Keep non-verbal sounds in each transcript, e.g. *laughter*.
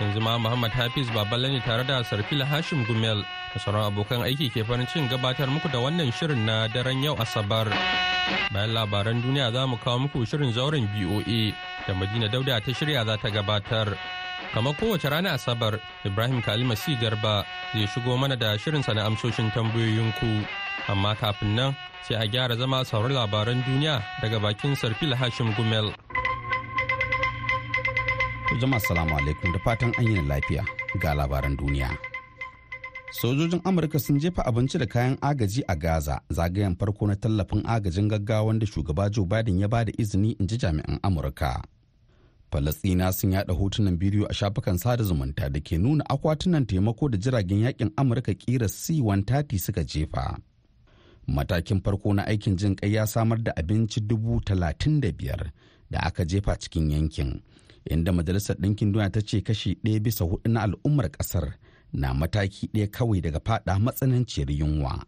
Yanzu ma Muhammad Hafiz Baballe ne tare da Sarfil Hashim Gumel da sauran abokan aiki ke farin cikin gabatar muku da wannan shirin na daren yau Asabar. Bayan labaran duniya za mu kawo muku shirin zauren BOA da Madina Dauda ta shirya za ta gabatar. kamar kowace rana asabar ibrahim kalima si garba zai shigo mana da shirinsa na amsoshin tambayoyinku amma kafin nan sai a gyara zama sauran labaran duniya daga bakin sarfil hashim gumel jama'a salamu alaikum da fatan an yi lafiya ga labaran duniya sojojin amurka sun jefa abinci da kayan agaji a gaza zagayen farko na tallafin agajin gaggawa wanda shugaba joe biden ya ba da izini in ji jami'an amurka Falasɗina sun yada hotunan bidiyo a shafukan sada zumunta da ke nuna akwatunan taimako da jiragen yaƙin Amurka kira C-130 suka jefa. Matakin farko na aikin jin kai ya samar da abinci dubu talatin da biyar da aka jefa cikin yankin, inda Majalisar Ɗinkin Duniya ta ce kashi ɗaya bisa huɗu na al'ummar ƙasar na mataki ɗaya kawai daga faɗa matsananciyar yunwa.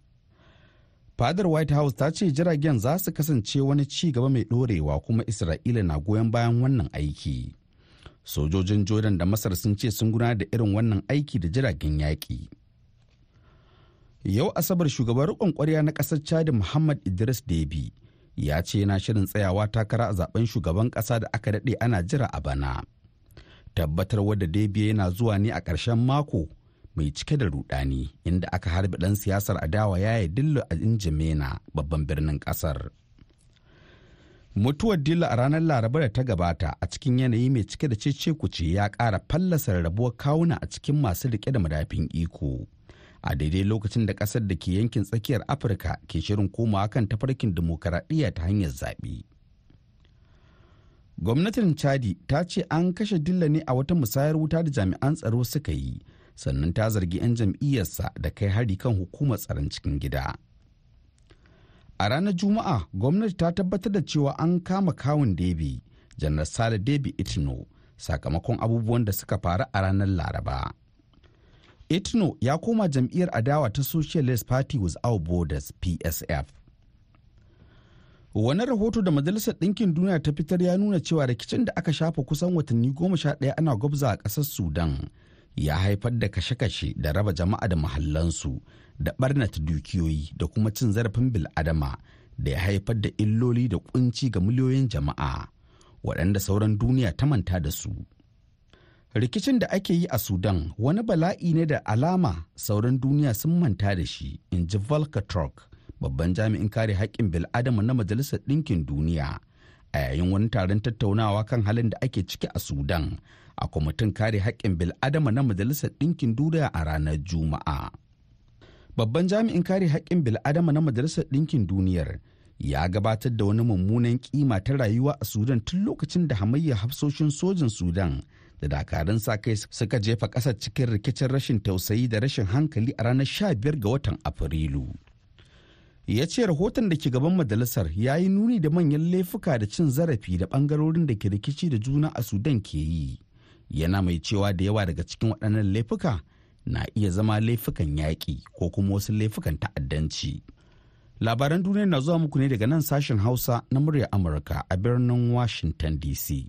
fadar white house ta ce jiragen za su kasance wani ci gaba mai ɗorewa kuma isra'ila na goyon bayan wannan aiki sojojin jordan da masar sun ce sun gudanar da irin wannan aiki da jiragen yaƙi yau asabar shugaban riƙon ƙwarya na ƙasar chad muhammad idris debi ya ce yana shirin tsayawa takara a zaɓen shugaban ƙasa da aka daɗe ana jira a bana. Tabbatar wadda debi yana zuwa ne a ƙarshen mako mai cike da rudani inda aka harbi dan siyasar adawa ya yi dillo a injimena babban birnin ƙasar mutuwar dillo a ranar laraba da ta gabata a cikin yanayi mai cike da cece kuce ya kara fallasa rarrabuwar kawuna a cikin masu riƙe da madafin iko. A daidai lokacin da ƙasar da ke yankin tsakiyar afirka ke shirin komawa kan tafarkin dimokuraɗiyya ta hanyar zaɓe gwamnatin chadi ta ce an kashe dilla ne a wata musayar wuta da jami'an tsaro suka yi sannan ta zargi 'yan jam'iyyarsa da kai hari kan hukumar tsaron cikin gida. A ranar Juma'a, gwamnati ta tabbatar da cewa an kama kawun Debi, janar Sale Debi Itno, sakamakon abubuwan da suka faru a ranar Laraba. Itno ya koma jam'iyyar adawa ta Socialist Party Without Borders PSF. Wani rahoto da Majalisar Ɗinkin Duniya ta fitar ya nuna cewa rikicin da aka shafa kusan watanni goma sha ɗaya ana gwabza a ƙasar Sudan ya haifar da kashe-kashe da raba jama'a da mahallansu da ɓarnata dukiyoyi da kuma cin zarafin bil'adama da ya haifar da illoli da kunci ga miliyoyin jama'a waɗanda sauran duniya ta manta da su. Rikicin da ake yi a Sudan wani bala'i ne da alama sauran duniya sun manta da shi, in ji Volker babban jami'in kare haƙƙin bil'adama na Majalisar Ɗinkin Duniya, a yayin wani taron tattaunawa kan halin da ake ciki a Sudan a kwamitin kare haƙƙin bil'adama na Majalisar Ɗinkin Duniya a ranar Juma'a. Babban jami'in kare haƙƙin bil'adama na Majalisar Ɗinkin Duniyar ya gabatar da wani mummunan kima ta rayuwa a Sudan tun lokacin da hamayya hafsoshin sojin Sudan da dakarun sa kai suka jefa ƙasar cikin rikicin rashin tausayi da rashin hankali a ranar 15 ga watan Afrilu. ya ce rahoton da ke gaban majalisar ya yi nuni da manyan laifuka da cin zarafi da ɓangarorin da ke rikici da juna a sudan ke yi. Yana mai cewa da yawa daga cikin waɗannan laifuka na iya zama laifukan yaƙi ko kuma wasu laifukan ta'addanci. Labaran duniya na zuwa muku ne daga nan sashen hausa na murya amurka a birnin washington dc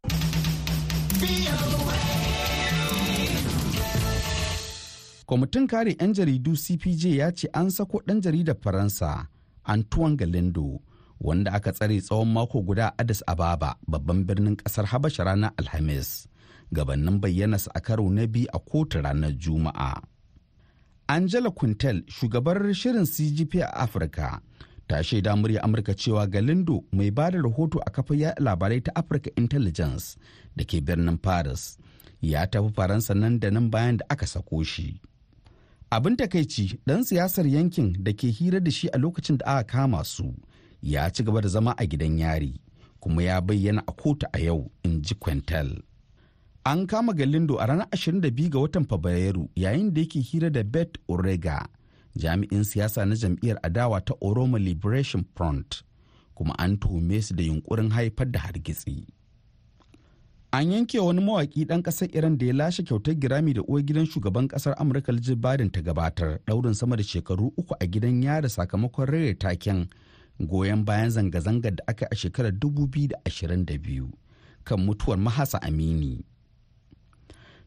kwamitin kare 'yan jaridu cpj ya ce an sako ɗan jaridar faransa antoine galindo wanda aka tsare tsawon mako guda a addis ababa babban birnin ƙasar habasha ranar alhamis. Gabanin bayyanarsa a karo na biyu a kotu ranar juma'a. Angela quintel shugabar shirin cgp a afirka ta shaida murya amurka cewa galindo mai ba da rahoto a kafa ya labarai ta africa intelligence da ke birnin paris ya tafi faransa nan da nan bayan da aka sako shi. Abin takaici ɗan siyasar yankin da ke hira da shi a lokacin da aka kama su ya ci gaba da zama a gidan yari kuma ya bayyana a kotu a yau in ji quintel an kama galindo a ranar 22 ga watan fabrairu yayin da yake hira da bet orega jami'in siyasa na jam'iyyar adawa ta oromo liberation front kuma an tuhume su da yunkurin haifar da hargitsi. An yanke wani mawaƙi ɗan ƙasar iran da ya lashe kyautar girami da uwar gidan shugaban ƙasar amurka jill biden ta gabatar ɗaurin sama da shekaru uku a gidan yada sakamakon rere taken goyon bayan zanga-zangar da aka a shekarar 2022 kan mutuwar mahasa amini.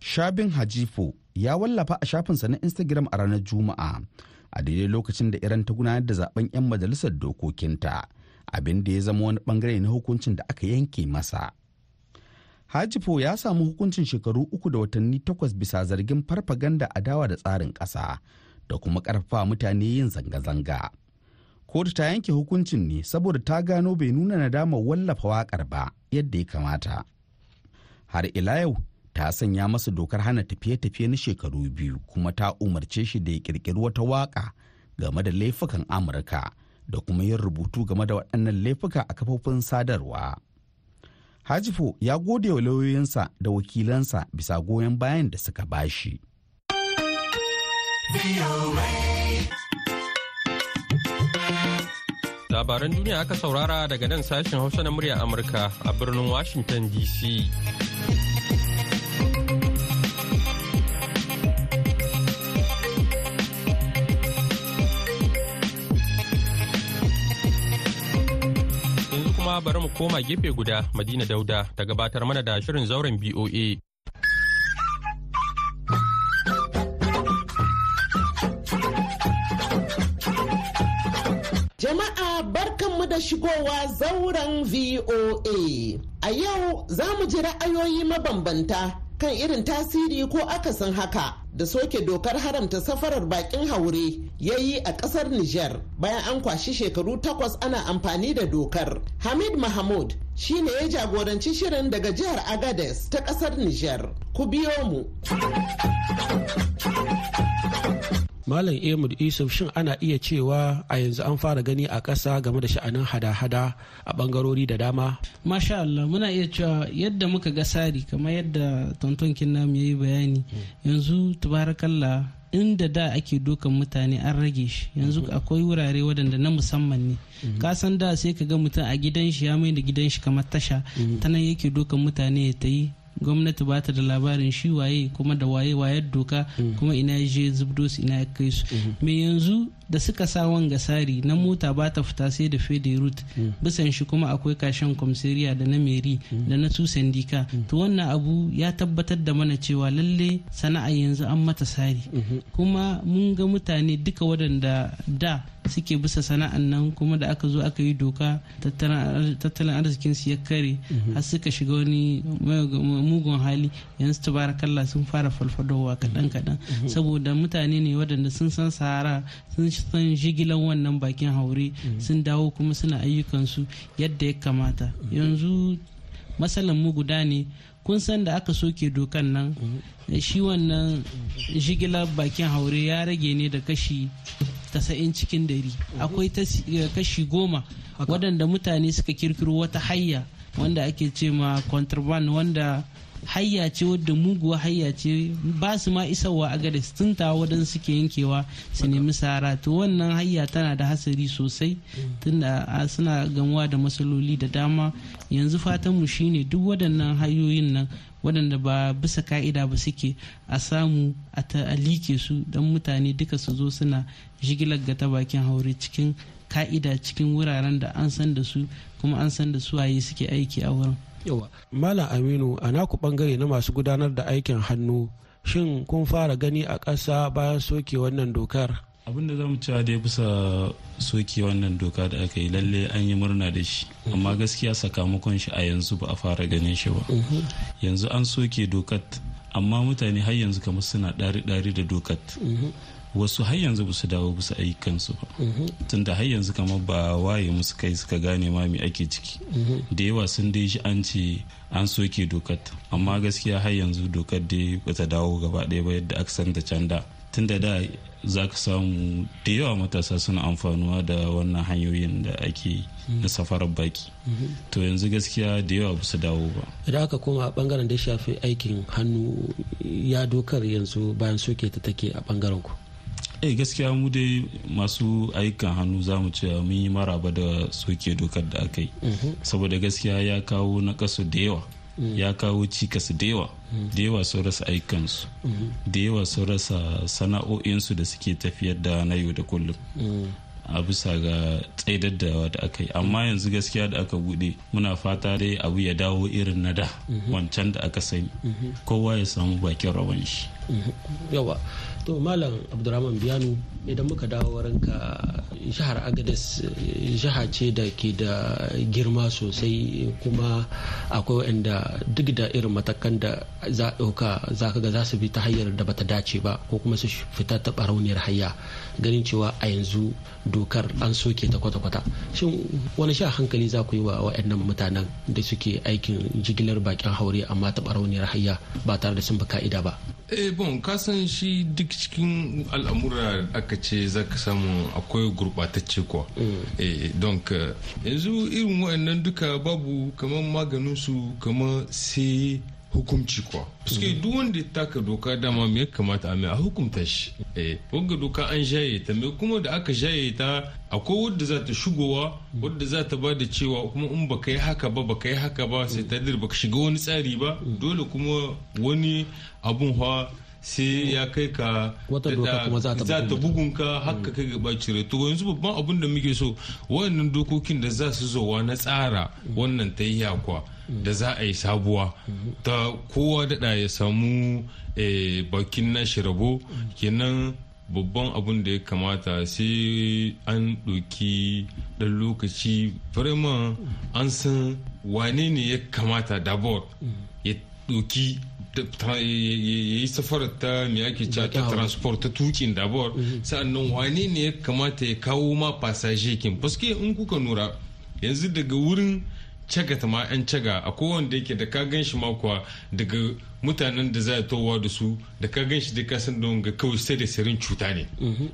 Shabin hajifo ya wallafa a shafinsa na instagram a ranar juma'a a daidai lokacin da iran ta gudanar da zaɓen 'yan majalisar dokokinta abin da ya zama wani ɓangare na hukuncin da aka yanke masa. Hajifo ya samu hukuncin shekaru uku da watanni takwas bisa zargin farfaganda adawa da tsarin ƙasa da kuma ƙarfafa mutane yin zanga-zanga. Kotu ta yanke hukuncin ne saboda ta gano bai nuna nadamar wallafa waƙar ba yadda ya kamata. Har ila yau ta sanya masa dokar hana tafiye-tafiye na shekaru biyu kuma ta umarce shi da ya kirkiri wata waƙa game da laifukan amurka da kuma yin rubutu game da waɗannan laifuka a kafofin sadarwa. Hajifo ya gode wa lauyoyinsa da wakilansa bisa goyon bayan da suka bashi. Labaran duniya aka saurara daga nan sashen hausa na murya amurka a birnin washington dc bari mu koma gefe guda Madina Dauda ta gabatar mana da shirin zauren BOA. Jama'a barkanmu da shigowa zauren VOA. A yau za mu ji ra'ayoyi mabambanta kan irin tasiri ko akasin haka da soke dokar haramta safarar bakin haure ya yi a ƙasar Nijar bayan an kwashi shekaru takwas ana amfani da dokar. Hamid Mahmud shi ne ya jagoranci shirin daga jihar Agades ta ƙasar Nijar. Ku biyo mu. Malam Ehmud Yusuf shin ana iya cewa a yanzu an fara gani a ƙasa game da sha'anin hada-hada a ɓangarori da dama? Masha Allah muna iya cewa yadda muka ga sari kamar yadda tonton namu ya yi bayani yanzu tubarakallah inda da ake dokan mutane an rage shi. Yanzu akwai wurare waɗanda na musamman ne. Ka san da sai ka ga mutum a gidan shi ya mai da gidan shi kamar tasha ta nan yake dokan mutane ya ta yi gwamnati ba ta da labarin shi waye kuma da waye wayar doka kuma ina ya je zubdo su ina ya kai su. Me yanzu da suka sa wanga sari na mota ba ta fita sai da fede route. Bisan shi kuma akwai kashen komisariya da na meri da na su sandika to wannan abu ya tabbatar da mana cewa lalle sana'a yanzu an mata sari. Kuma mun ga mutane duka waɗanda da suke bisa sana'an nan kuma da aka zo aka yi doka tattalin arzikin su ya kare har suka shiga wani mugun hali. Yanzu tabarakallah sun fara falfadowa kaɗan kaɗan. Saboda mutane ne waɗanda sun san sahara sun san jigilan wannan bakin haure sun dawo kuma suna ayyukansu yadda ya kamata. Yanzu matsalan mu guda ne. Kun san da aka soke dokan nan shi wannan jigilar bakin haure ya rage ne da kashi tasa'in cikin dari akwai kashi goma waɗanda mutane suka kirkiro wata hayya wanda ake ce ma contraband wanda hayya ce wadda muguwa hayya ce ba su ma isarwa a gada tun ta wadan suke yankewa su nemi sara. To wannan hayya tana da hasari sosai tunda suna gamuwa da matsaloli da dama. Yanzu fatan mu shine duk waɗannan hanyoyin nan waɗanda ba bisa ka'ida ba suke a samu a like su don mutane duka su zo suna jigilar ga ta bakin haure cikin ka'ida cikin wuraren da an san da su kuma an san da su waye suke aiki a wurin. Yawa malam aminu a naku ɓangare na masu gudanar da aikin hannu shin kun fara gani a ƙasa bayan soke wannan dokar? Abin da za mu cewa dai bisa soke wannan doka da aka yi lalle an yi murna da shi. Amma gaskiya sakamakon shi a yanzu ba a fara ganin shi ba. Yanzu an soke dokat amma mutane har yanzu kamar suna ɗari-ɗari da dokat wasu har yanzu ba su dawo bisa ayyukansu ba. Tunda har yanzu kamar ba waye musu kai suka gane ma me ake ciki. Da yawa sun dai shi an ce an soke dokat amma gaskiya har yanzu dokar dai bata dawo gaba ɗaya ba yadda aka san da can da. Tunda da za ka samu da yawa matasa suna amfanuwa da wannan hanyoyin da ake na safarar baki. To yanzu gaskiya da yawa ba su dawo ba. Idan aka koma a ɓangaren da shafi aikin hannu ya dokar yanzu bayan soke ta take a ɓangaren ku? Eh gaskiya mu dai masu ayyukan hannu za mu ce mun yi maraba da soke dokar da aka yi. Saboda gaskiya ya kawo na kasu da yawa. Ya kawo cikas da yawa. Da yawa sun rasa aikansu da yawa sun rasa sana'o'insu da suke tafiyar da na yau da kullum. A bisa ga tsaidar da da aka yi. Amma yanzu gaskiya da aka buɗe muna fata dai abu ya dawo irin na da wancan da aka sani. Kowa ya samu bakin rawan shi. *laughs* yawa to malam abdurrahman biyanu idan muka dawo wurinka jihar agades jiha ce da ke da girma sosai kuma akwai wanda duk da irin matakan da za a ɗauka za ka ga za su bi ta hanyar da bata dace ba ko kuma su fita ta barauniyar hayya. Ganin cewa a yanzu dokar an soke ta kwata-kwata. Shin wani sha hankali za ku yi wa waɗannan mutanen da suke aikin jigilar bakin haure amma ta barauniyar hayya ba tare da sun bi ka'ida ba? Eh bon kasan shi duk cikin al'amura aka ce za ka samu akwai gurɓatacce kuwa. Eh don yanzu irin waɗannan duka babu kamar maganin su kamar sai hukumci kuwa. Suke duk wanda ya taka doka dama me kamata a mai a hukumta shi? Eh wanga doka an jaye ta me kuma da aka jaye ta akwai wadda za ta shigowa wadda za ta ba da cewa kuma in baka yi haka ba baka yi haka ba sai ta dir baka shiga wani tsari ba dole kuma wani abun hawa sai ya kai ka Wata doka kuma za ta bugun ka haka kai gaba cire to yanzu babban abun da muke so wayannan dokokin da za su zowa na tsara wannan ta yi yakwa da za a yi sabuwa ta kowa daɗa ya samu eh, bakin nashi rabo. Kenan babban abun da ya kamata sai an ɗauki ɗan lokaci. Vraiment an san wane ne ya kamata dabor ya ta- ya yi safarar ta me ake ta transport ta tukin dabor sa'an nan wane ne ya kamata ya kawo ma passager kin paske in kuka nura yanzu daga wurin cagata ma 'yan caga a kowanne yake da ka gan shi ma kuwa daga mutanen da za a towa da su da ka gan shi da ka san don ga kawai sai da sirin cuta ne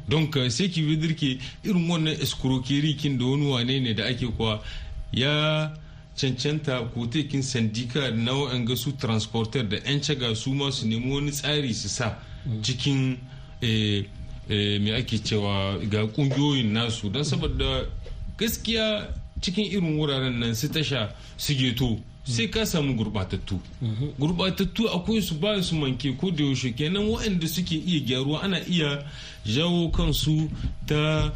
don ka sai ki dirke irin wannan escroquerie kin da wani wane ne da ake kuwa ya cancanta kotekin sandika na wa'anga su transporter da 'yan caga su ma su nemi wani tsari su sa cikin eh, eh, me ake cewa ga ƙungiyoyin nasu. Don saboda gaskiya cikin irin wuraren nan su tasha su geto sai ka samu gurbatattu gurbatattu akwai su ba su manke ko da yaushe. Kenan waɗanda suke iya gyaruwa ana iya jawo kansu ta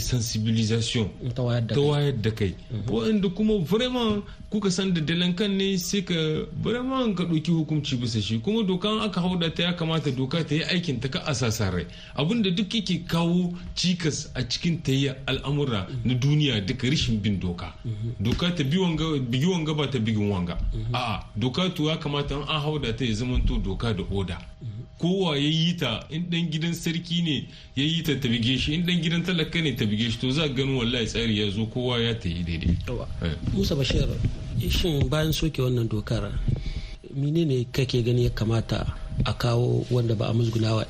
sensibilisation. Ta wayar da kai. kai. Waɗanda kuma vraiment kuka san da dalankan ne sai ka vraiment ka ɗauki hukunci bisa shi. Kuma dokan aka hauda ta ya kamata doka ta yi aikin ta ka asasa rai. Abinda duk yake kawo cikas a cikin ta yi al'amura na duniya duka rashin bin doka. Doka ta bigi wanga ba ta bigin wanga. A'a doka to ya kamata an hauda ta ya zamanto doka da oda. Kowa ya yi ta in dan gidan sarki ne ya yi ta ta bige shi in dan gidan talaka ne ta bige shi to za ganin wallahi tsari ya zo kowa ya ta yi daidai Yawa. Eh. musa bashir shin bayan soke wannan dokar menene kake gani ya kamata a kawo wanda ba a musgunawa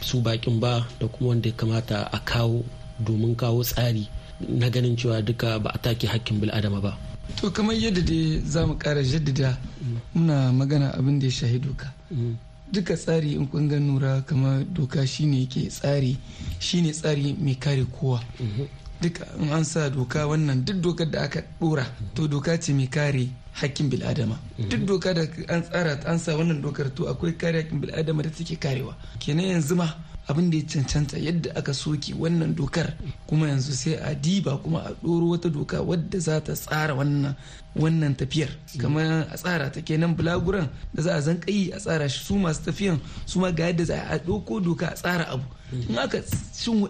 su bakin ba da kuma wanda ya kamata a kawo domin kawo tsari na ganin cewa duka ba a take hakkin bil'adama ba to kamar yadda dai za mu kara jaddada muna magana abin da ya shahi doka duka tsari in kun ga nura kamar doka shine yake tsari shine tsari mai kare kowa. Duka in an sa doka wannan duk dokar da aka dora to doka ce mai kare hakkin bil'adama. Duk doka da an tsara an sa wannan dokar to akwai kare hakkin bil'adama da take karewa. Kenan yanzu ma abin da ya cancanta yadda aka soke wannan dokar kuma yanzu sai a diba kuma a ɗoro wata doka wadda za ta tsara wannan wannan tafiyar. Kamar a tsara ta kenan bulaguran da za a zan kai a tsara shi su masu tafiyan su ma ga yadda za a ɗauko doka a tsara abu. In aka shin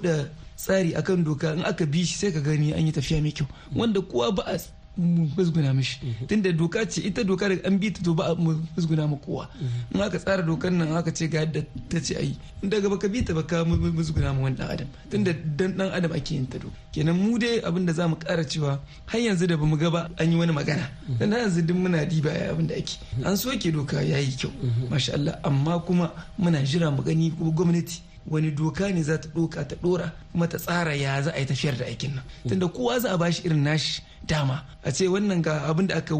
tsari akan doka in aka bi shi sai ka gani an yi tafiya mai kyau. Wanda kowa ba a musguna mishi. Tunda doka ce ita doka da an bi ta to ba a musguna ma kowa. In aka tsara dokar nan aka ce ga yadda ta ce ayi in daga baka bi ta baka musguna ma wani dan adam. Tunda dan dan adam ake yin ta doka kenan mu dai abin da za mu kara cewa har yanzu da ba mu ga ba an yi wani magana. Dan har yanzu duk muna diba ya abin da ake. An soke doka yayi kyau masha Allah. Amma kuma muna jira mu gani gwamnati wani doka ne za ta doka ta dora kuma ta tsara ya za a yi tafiyar da aikin nan. Tunda kowa za a bashi irin nashi dama. A ce wannan ga abin da aka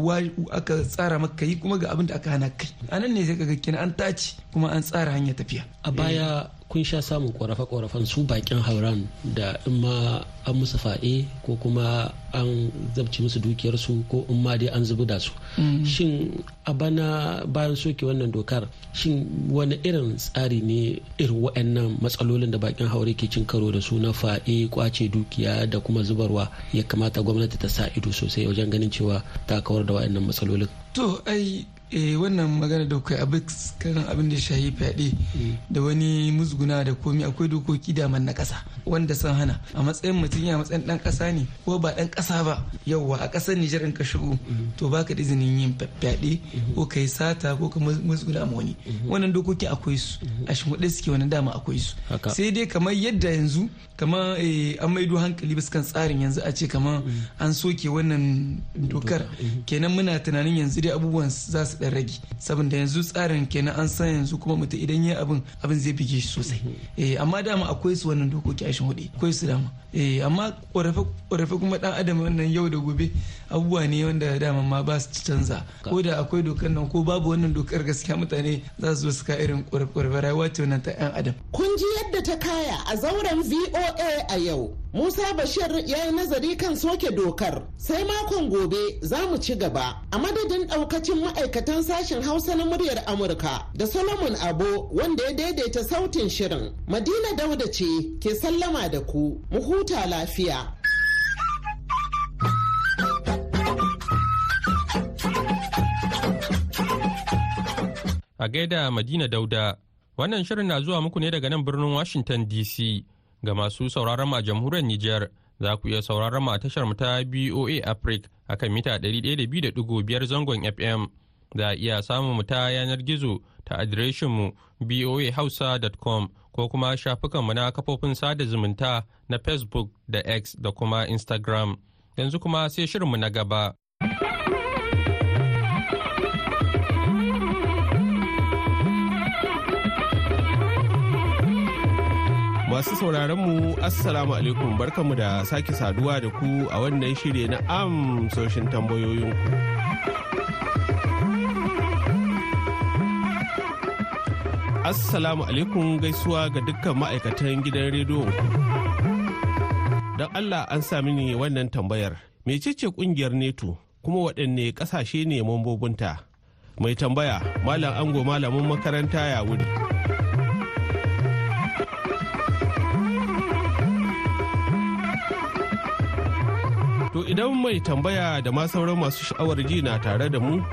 aka tsara maka yi kuma ga abin da aka hana kai a nan ne sai kaga kina an tace kuma an tsara hanyar tafiya. A baya kun sha samun korafe-korafen su bakin hauran da in ma an musu faɗe ko kuma an zabci musu dukiyarsu ko in ma dai an zubi da su. Shin a bana bayan soke wannan dokar shin wani irin tsari ne irin waɗannan matsalolin da bakin haure ke cin karo da su na faɗe ƙwace dukiya da kuma zubarwa ya kamata gwamnati ta sa ido sosai wajen ganin cewa ta kawar da waɗannan matsalolin? To ai eh wannan magana da kai abin kan abin da shahi fyaɗe da wani musguna da komi akwai dokoki da na ƙasa wanda sun hana. A matsayin mutum ya matsayin ɗan ƙasa ne ko ba ɗan ƙasa ba? Yauwa a ƙasar Nijar in ka shigo to baka da izinin yin fyaɗe ko kai sata ko ka musguna ma wani. Wannan dokoki akwai su. A shimfiɗe suke wani dama akwai su. Sai dai kamar yadda yanzu kamar an maido hankali bisa kan tsarin yanzu a ce kamar an soke wannan dokar. Kenan muna tunanin yanzu dai abubuwan za su dan rage saboda yanzu tsarin kenan an san yanzu kuma mutum idan ya abin abin zai bige shi sosai. Eh amma dama akwai su wannan dokoki a huɗu akwai su dama. Eh amma ƙorafe kuma dan adam wannan yau da gobe abubuwa ne wanda dama ma ba su canza. Ko da akwai dokar nan ko babu wannan dokar gaskiya mutane za su zo su ka irin ƙorafe rayuwa ce wannan ta yan adam. Kun ji yadda ta kaya a zauren VOA a yau. Musa Bashir ya yi nazari kan soke dokar. Sai makon gobe za mu ci gaba. A madadin daukacin ma'aikatan sashen Hausa na muryar Amurka da Solomon Abo wanda ya daidaita sautin shirin Madina Dauda ce ke sallama da ku mu huta lafiya. A gaida Madina Dauda, wannan shirin na zuwa muku ne daga nan birnin Washington DC. Ga masu sauraron a jamhuriyar Nijar, za ku iya sauraron mu a tashar mu ta BOA Africa a kan mita 102.5 zangon FM. Za a iya samun mu ta yanar gizo ta adireshin mu boahausa.com ko kuma shafukan mu na kafofin sada zumunta na Facebook da X da kuma Instagram. Yanzu kuma sai shirinmu na gaba. Masu sauraron mu Assalamu alaikum barkanmu da sake saduwa da ku a wannan shirye na amsoshin tambayoyinku. Assalamu alaikum gaisuwa ga dukkan ma'aikatan gidan rediyon ku. Don Allah an sami ni wannan tambayar. Mecece ƙungiyar neto kuma waɗanne ƙasashe ne mambobinta? Mai tambaya, Malam Ango Malamin makaranta ya wuri. To idan mai tambaya da ma sauran masu sha'awar ji na tare da mu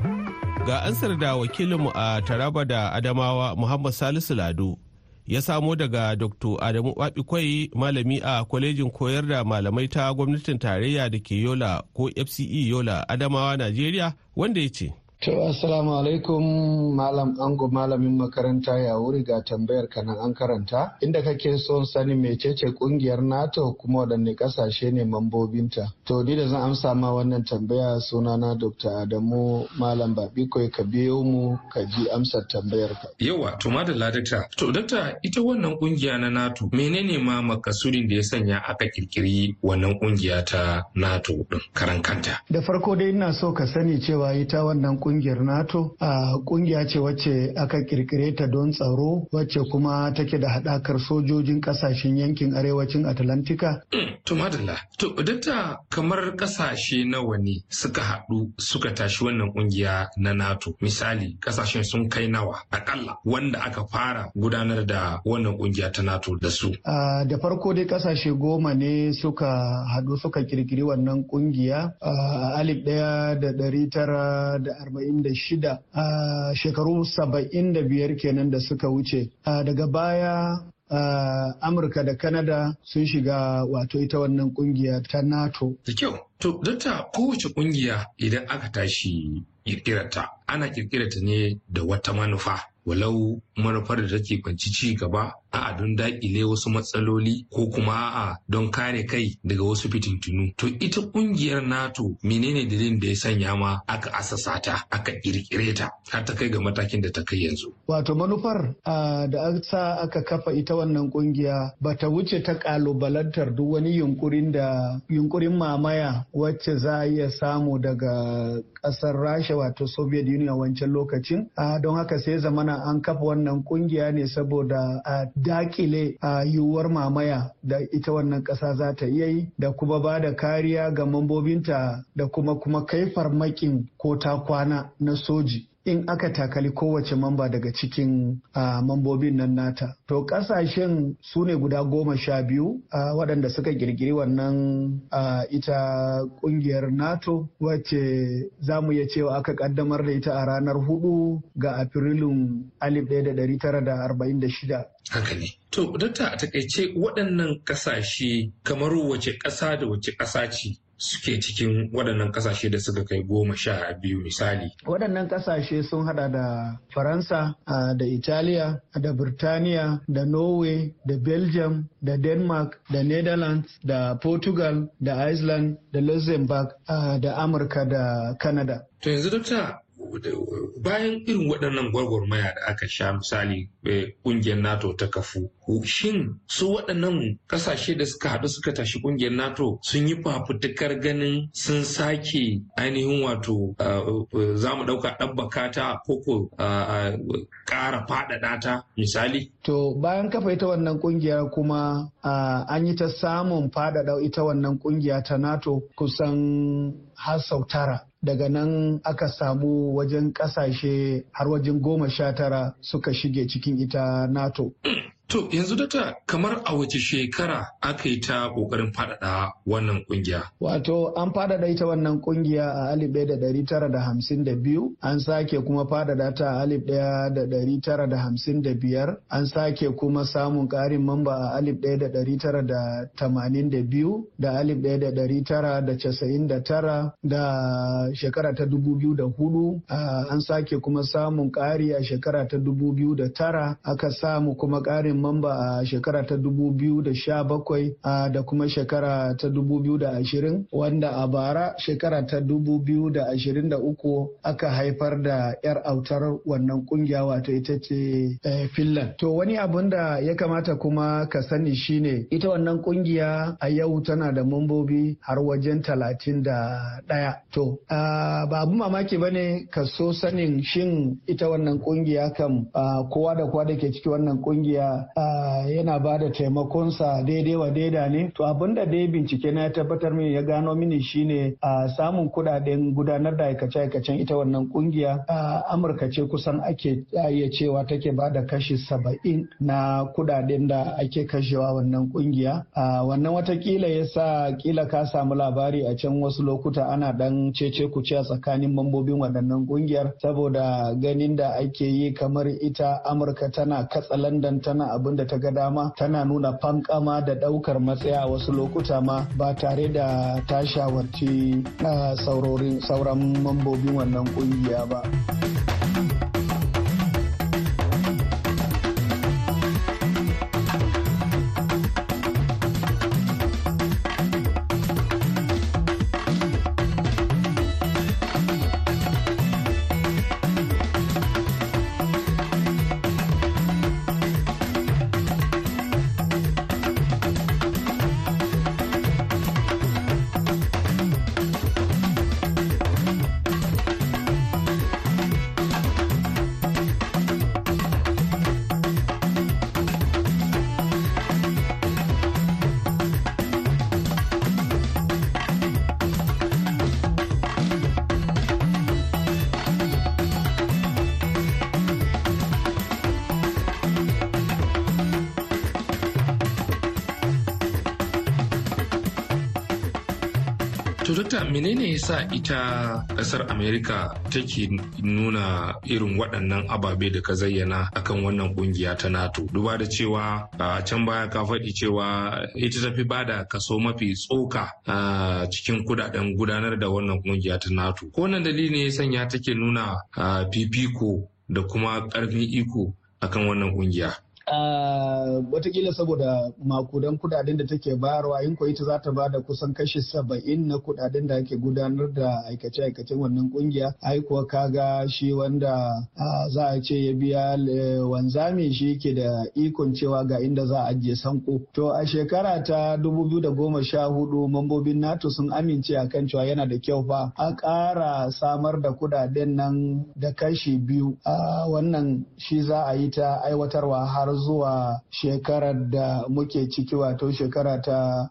ga ansar da wakilinmu a Taraba da Adamawa Muhammad Salisu Lado ya samo daga Dr. Adamu Babikwai malami a kwalejin koyar da malamai ta gwamnatin tarayya da ke Yola ko FCE Yola Adamawa Najeriya wanda ya ce. To assalamu alaikum malam ango malamin makaranta ya wuri ga tambayar ka nan an karanta inda kake son sani mecece ƙungiyar NATO kuma waɗanne ƙasashe ne mambobinta. To ni da zan amsa ma wannan tambaya sunana Dr. Adamu Malam Babiko ka biyo mu ka ji amsar tambayar ka. Yawa to madalla dakta. To dakta ita wannan ƙungiya na NATO menene ma makasudin da ya sanya aka kirkiri wannan ƙungiya ta NATO din karan kanta. Da farko dai ina so ka sani cewa ita wannan ƙungiyar NATO a ƙungiya ce wacce aka kirkire ta don tsaro wacce kuma take da haɗakar sojojin ƙasashen yankin arewacin Atlantika. To madalla, to dakta kamar ƙasashe nawa ne suka haɗu suka tashi wannan ƙungiya na NATO misali ƙasashen sun kai nawa akalla wanda aka fara gudanar da wannan ƙungiya ta NATO da su. Da farko dai ƙasashe goma ne suka haɗu suka kirkiri wannan ƙungiya a alif ɗaya da ɗari tara da arba'in da shida a shekaru saba'in da biyar kenan da suka wuce daga baya Uh, Amurka da Kanada sun shiga wato ita wannan ƙungiya ta NATO. Da kyau, to data kowace ƙungiya idan aka tashi kirkirarta ana kirkirarta ne da wata manufa. walau manufar da take kwanci ci gaba a'a don daƙile wasu matsaloli ko kuma a'a don kare kai daga wasu fitintunu to ita ƙungiyar nato menene dalilin da ya sanya ma aka asasa ta aka ƙirƙire ta har ta kai ga matakin da ta kai yanzu? Wato manufar da sa aka kafa ita wannan ƙungiya bata wuce ta ƙalubalantar duk wani yunkurin da yunkurin mamaya wacce za a iya samu daga ƙasar rasha wato soviet union wancan lokacin. Don haka sai zamana an kafa wannan ƙungiya ne saboda daƙile a yiwuwar mamaya da ita wannan ƙasa za ta yi da kuma ba da kariya ga mambobinta da kuma kuma kai farmakin ko ta kwana na soji. In aka takali kowace mamba daga cikin uh, mambobin nan nata. To ƙasashen su ne guda goma sha biyu uh, waɗanda suka girgiri wannan uh, ita ƙungiyar NATO wacce za mu iya cewa aka ƙaddamar da ita a ranar huɗu ga Afrilun 1946. Haka ne. To, dakta a taƙaice waɗannan ƙasashe kamar wace ƙasa da wace ƙasa ce suke cikin waɗannan ƙasashe da suka kai goma sha biyu misali. Waɗannan ƙasashe sun hada da Faransa da Italiya da Birtaniya da Norway da Belgium da Denmark da Netherlands da Portugal da Iceland da Luxembourg da Amurka da Canada. To yanzu dokta bayan irin waɗannan gwargwarmaya da aka sha misali ƙungiyar nato ta kafu shin su waɗannan ƙasashe da suka haɗu suka tashi ƙungiyar nato sun yi fafutukar ganin sun sake ainihin wato za mu ɗauka ɗabbaka ta ko ko ƙara faɗaɗa ta misali? To bayan kafa ita wannan ƙungiya kuma an yi ta samun faɗaɗa ita wannan ƙungiya ta nato kusan har sau tara. Daga nan aka samu wajen ƙasashe har wajen goma sha tara suka shige cikin ita nato. To yanzu data kamar a wace shekara aka yi ta ƙoƙarin faɗaɗa wannan ƙungiya? Wato an faɗaɗa ita wannan ƙungiya a alif ɗaya da ɗari tara da hamsin da biyu, an sake kuma faɗaɗa ta a alif ɗaya da ɗari tara da hamsin da biyar, an sake kuma samun ƙarin mamba a alif ɗaya da ɗari tara da tamanin da biyu, da alif ɗaya da ɗari tara da casa'in da tara, da shekara ta dubu biyu da huɗu, an sake kuma samun ƙari a shekara ta dubu biyu da tara, aka samu kuma ƙarin mamba a shekara ta 2017 da kuma shekara ta 2020 wanda a bara shekara ta 2023 aka haifar da 'yar autar wannan ƙungiya wato ita ce Finland. To wani abun da ya kamata kuma ka sani shine ita wannan ƙungiya a yau tana da mambobi har wajen talatin da ɗaya. To ba abu mamaki ba ne ka so sanin shin ita wannan ƙungiya kam kowa da kowa da ke ciki wannan ƙungiya Yana ba da taimakonsa daidai wa daida ne. To abin da dai bincike na ya tabbatar mini ya gano mini shine a samun kuɗaɗen gudanar da aikace-aikacen ita wannan ƙungiya a amurka ce kusan ake iya cewa take ba da kashi saba'in na kuɗaɗen da ake kashewa wannan ƙungiya wannan wataƙila ya sa kila ka samu labari a can wasu lokuta ana dan cece kuce a tsakanin mambobin waɗannan ƙungiyar saboda ganin da ake yi kamar ita amurka tana katsa landan tana abin da ta ga dama tana nuna fankama da ɗaukar matsaya a wasu lokuta ma ba tare da ta shawarci sauran mambobin wannan ƙungiya ba. Dokta menene yasa ita ƙasar Amerika take nuna irin waɗannan ababe da ka zayyana akan wannan ƙungiya ta NATO? Duba da cewa a can baya ka faɗi cewa ita tafi ba da kaso mafi tsoka a cikin kuɗaɗen gudanar da wannan ƙungiya ta NATO. Ko wannan dalili ne ya sanya take nuna fifiko da kuma ƙarfin iko akan wannan ƙungiya. Uh, wataƙila saboda makudan kuɗaɗen da take bayarwa in ita za ta ba da kusan kashi saba'in na kuɗaɗen da ake gudanar da aikace-aikacen wannan ƙungiya ai kuwa kaga shi wanda uh, za a ce ya biya wanzami shi ke da ikon cewa ga inda za a ajiye sanko. To a shekara ta 2014 mambobin nato sun amince a kan cewa yana da kyau fa a ƙara samar da kuɗaɗen nan da kashi biyu. Uh, wannan shi za a yi ta aiwatarwa har zuwa shekarar da muke ciki wato shekara ta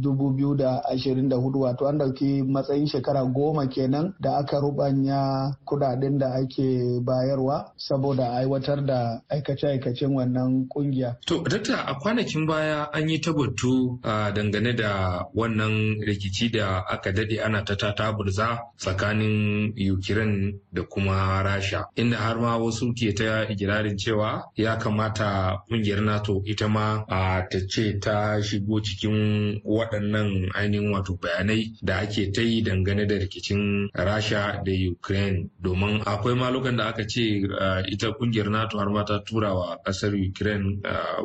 dubu biyu da ashirin da huɗu wato an ɗauki matsayin shekara goma kenan da aka rubanya kuɗaɗen da ake bayarwa saboda aiwatar da aikace-aikacen wannan ƙungiya. To, dakta a kwanakin baya an yi tabbatu dangane da wannan rikici da aka daɗe ana ta taburza tsakanin Ukraine da kuma Rasha, inda har ma wasu ke ta igirarin cewa ya kamata ƙungiyar nato ita ma ta ce ta shigo cikin waɗannan ainihin wato bayanai da ake ta yi dangane da rikicin rasha da ukraine. Domin akwai malukan da aka ce ita ƙungiyar nato har ma ta tura wa ƙasar ukraine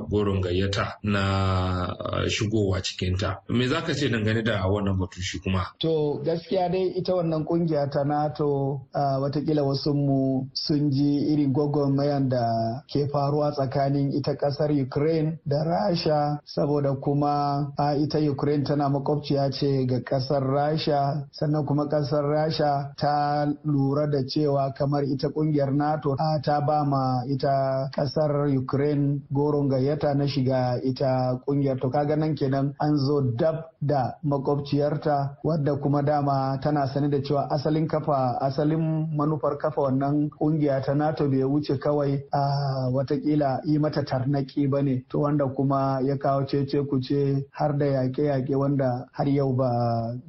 goron gayyata na shigowa cikinta. Me za ka ce dangane da wannan batu shi kuma? To gaskiya dai ita wannan ƙungiya ta nato wataƙila wasu mu sun ji irin gwagwarmayan da ke faruwa tsakanin ita ƙasar Ukraine da Rasha saboda kuma a ita Ukraine tana makwabciya ce ga ƙasar Rasha. Sannan kuma ƙasar Rasha ta lura da cewa kamar ita ƙungiyar NATO ta ba ma ita ƙasar Ukraine goron gayyata na shiga ita ƙungiyar to kaga nan kenan an zo dab da makwabciyarta wadda kuma dama tana sani da cewa asalin kafa asalin manufar kafa wannan ƙungiya ta NATO bai wuce kawai a wataƙila yi mata tarnaki ba ne to wanda kuma ya kawo cece kuce har da yaƙe-yaƙe wanda har yau ba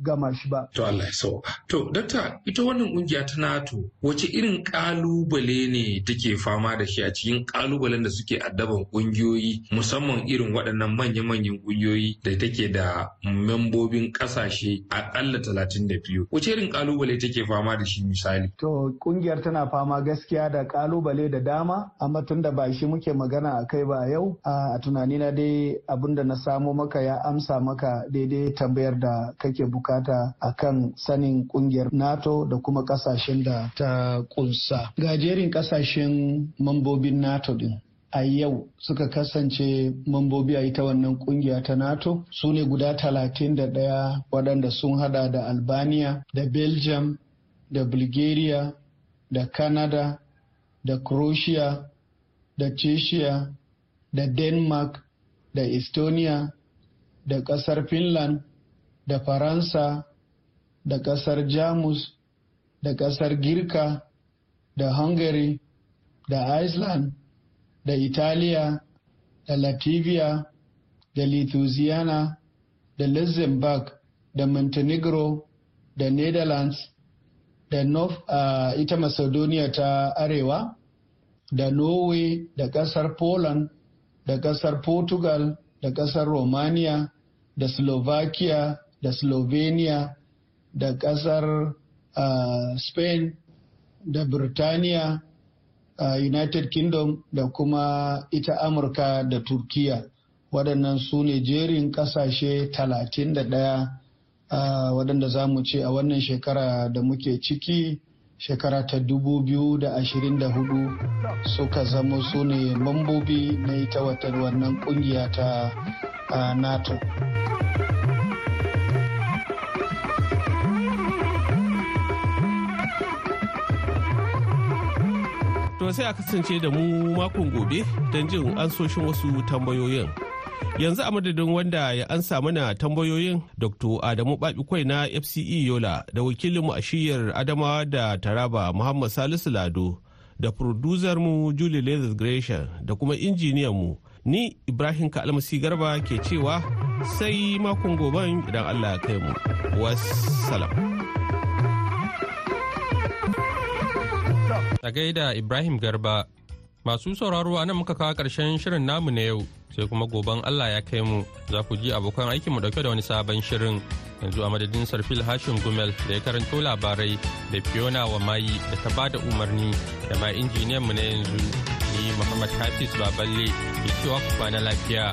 gama shi ba. To Allah ya so. To dakta ita wannan ƙungiya ta NATO wace irin ƙalubale ne take fama da shi a cikin kalubalen da suke addaban kungiyoyi musamman irin waɗannan manya-manyan kungiyoyi da take da membobin ƙasashe aƙalla talatin da biyu. Wace irin ƙalubale take fama da shi misali? To ƙungiyar tana fama gaskiya da ƙalubale da dama amma tun da ba shi muke magana a kai ba yau. A tunanina dai abin da na samo maka ya amsa maka daidai tambayar da kake buƙata akan sanin ƙungiyar nato da kuma ƙasashen da ta kunsa. Gajerin ƙasashen mambobin nato din. A yau suka kasance mambobi a ita wannan ƙungiya ta nato. Su ne guda talatin da ɗaya waɗanda sun hada da albania da belgium da bulgaria da canada da croatia da Czechia da Denmark da Estonia da ƙasar Finland da Faransa da ƙasar Jamus da ƙasar Girka da Hungary da Iceland da Italiya da Latvia da Lithuania da Luxembourg da Montenegro da Netherlands da North uh, ita Macedonia ta Arewa. Da Norway da ƙasar Poland da ƙasar Portugal da ƙasar Romania da Slovakia da Slovenia da ƙasar uh, Spain da Birtaniya uh, United Kingdom da kuma ita Amurka da Turkiya. Waɗannan su ne jerin ƙasashe 31 uh, waɗanda za mu ce a wannan shekara da muke ciki. Shekara ta 2024 suka zama su ne mambobi na ita watan wannan ƙungiya ta nato To sai a kasance da mu makon gobe don jin ansoshin wasu tambayoyin. Yanzu a madadin wanda ya ansa mana tambayoyin dr adamu babikwai na fce yola da wakilinmu a shiyar adamawa da taraba muhammad salisu lado da mu julie leathers gresham da kuma injiniyan mu ni ibrahim kalmasi garba ke cewa sai makon goben idan allah kai mu. Wassalam. A gaida ibrahim garba masu sauraro a nan muka kawo ƙarshen shirin namu na yau. Sai kuma goben Allah ya kai mu za ku ji abokan aikinmu ɗauke da wani sabon shirin. Yanzu a madadin sarfil hashim gumel da ya karanto labarai da fiona wa mayi da ta ba da umarni da ma injiniyan mu na yanzu ni muhammad hafiz baballe ke cewa ku na lafiya.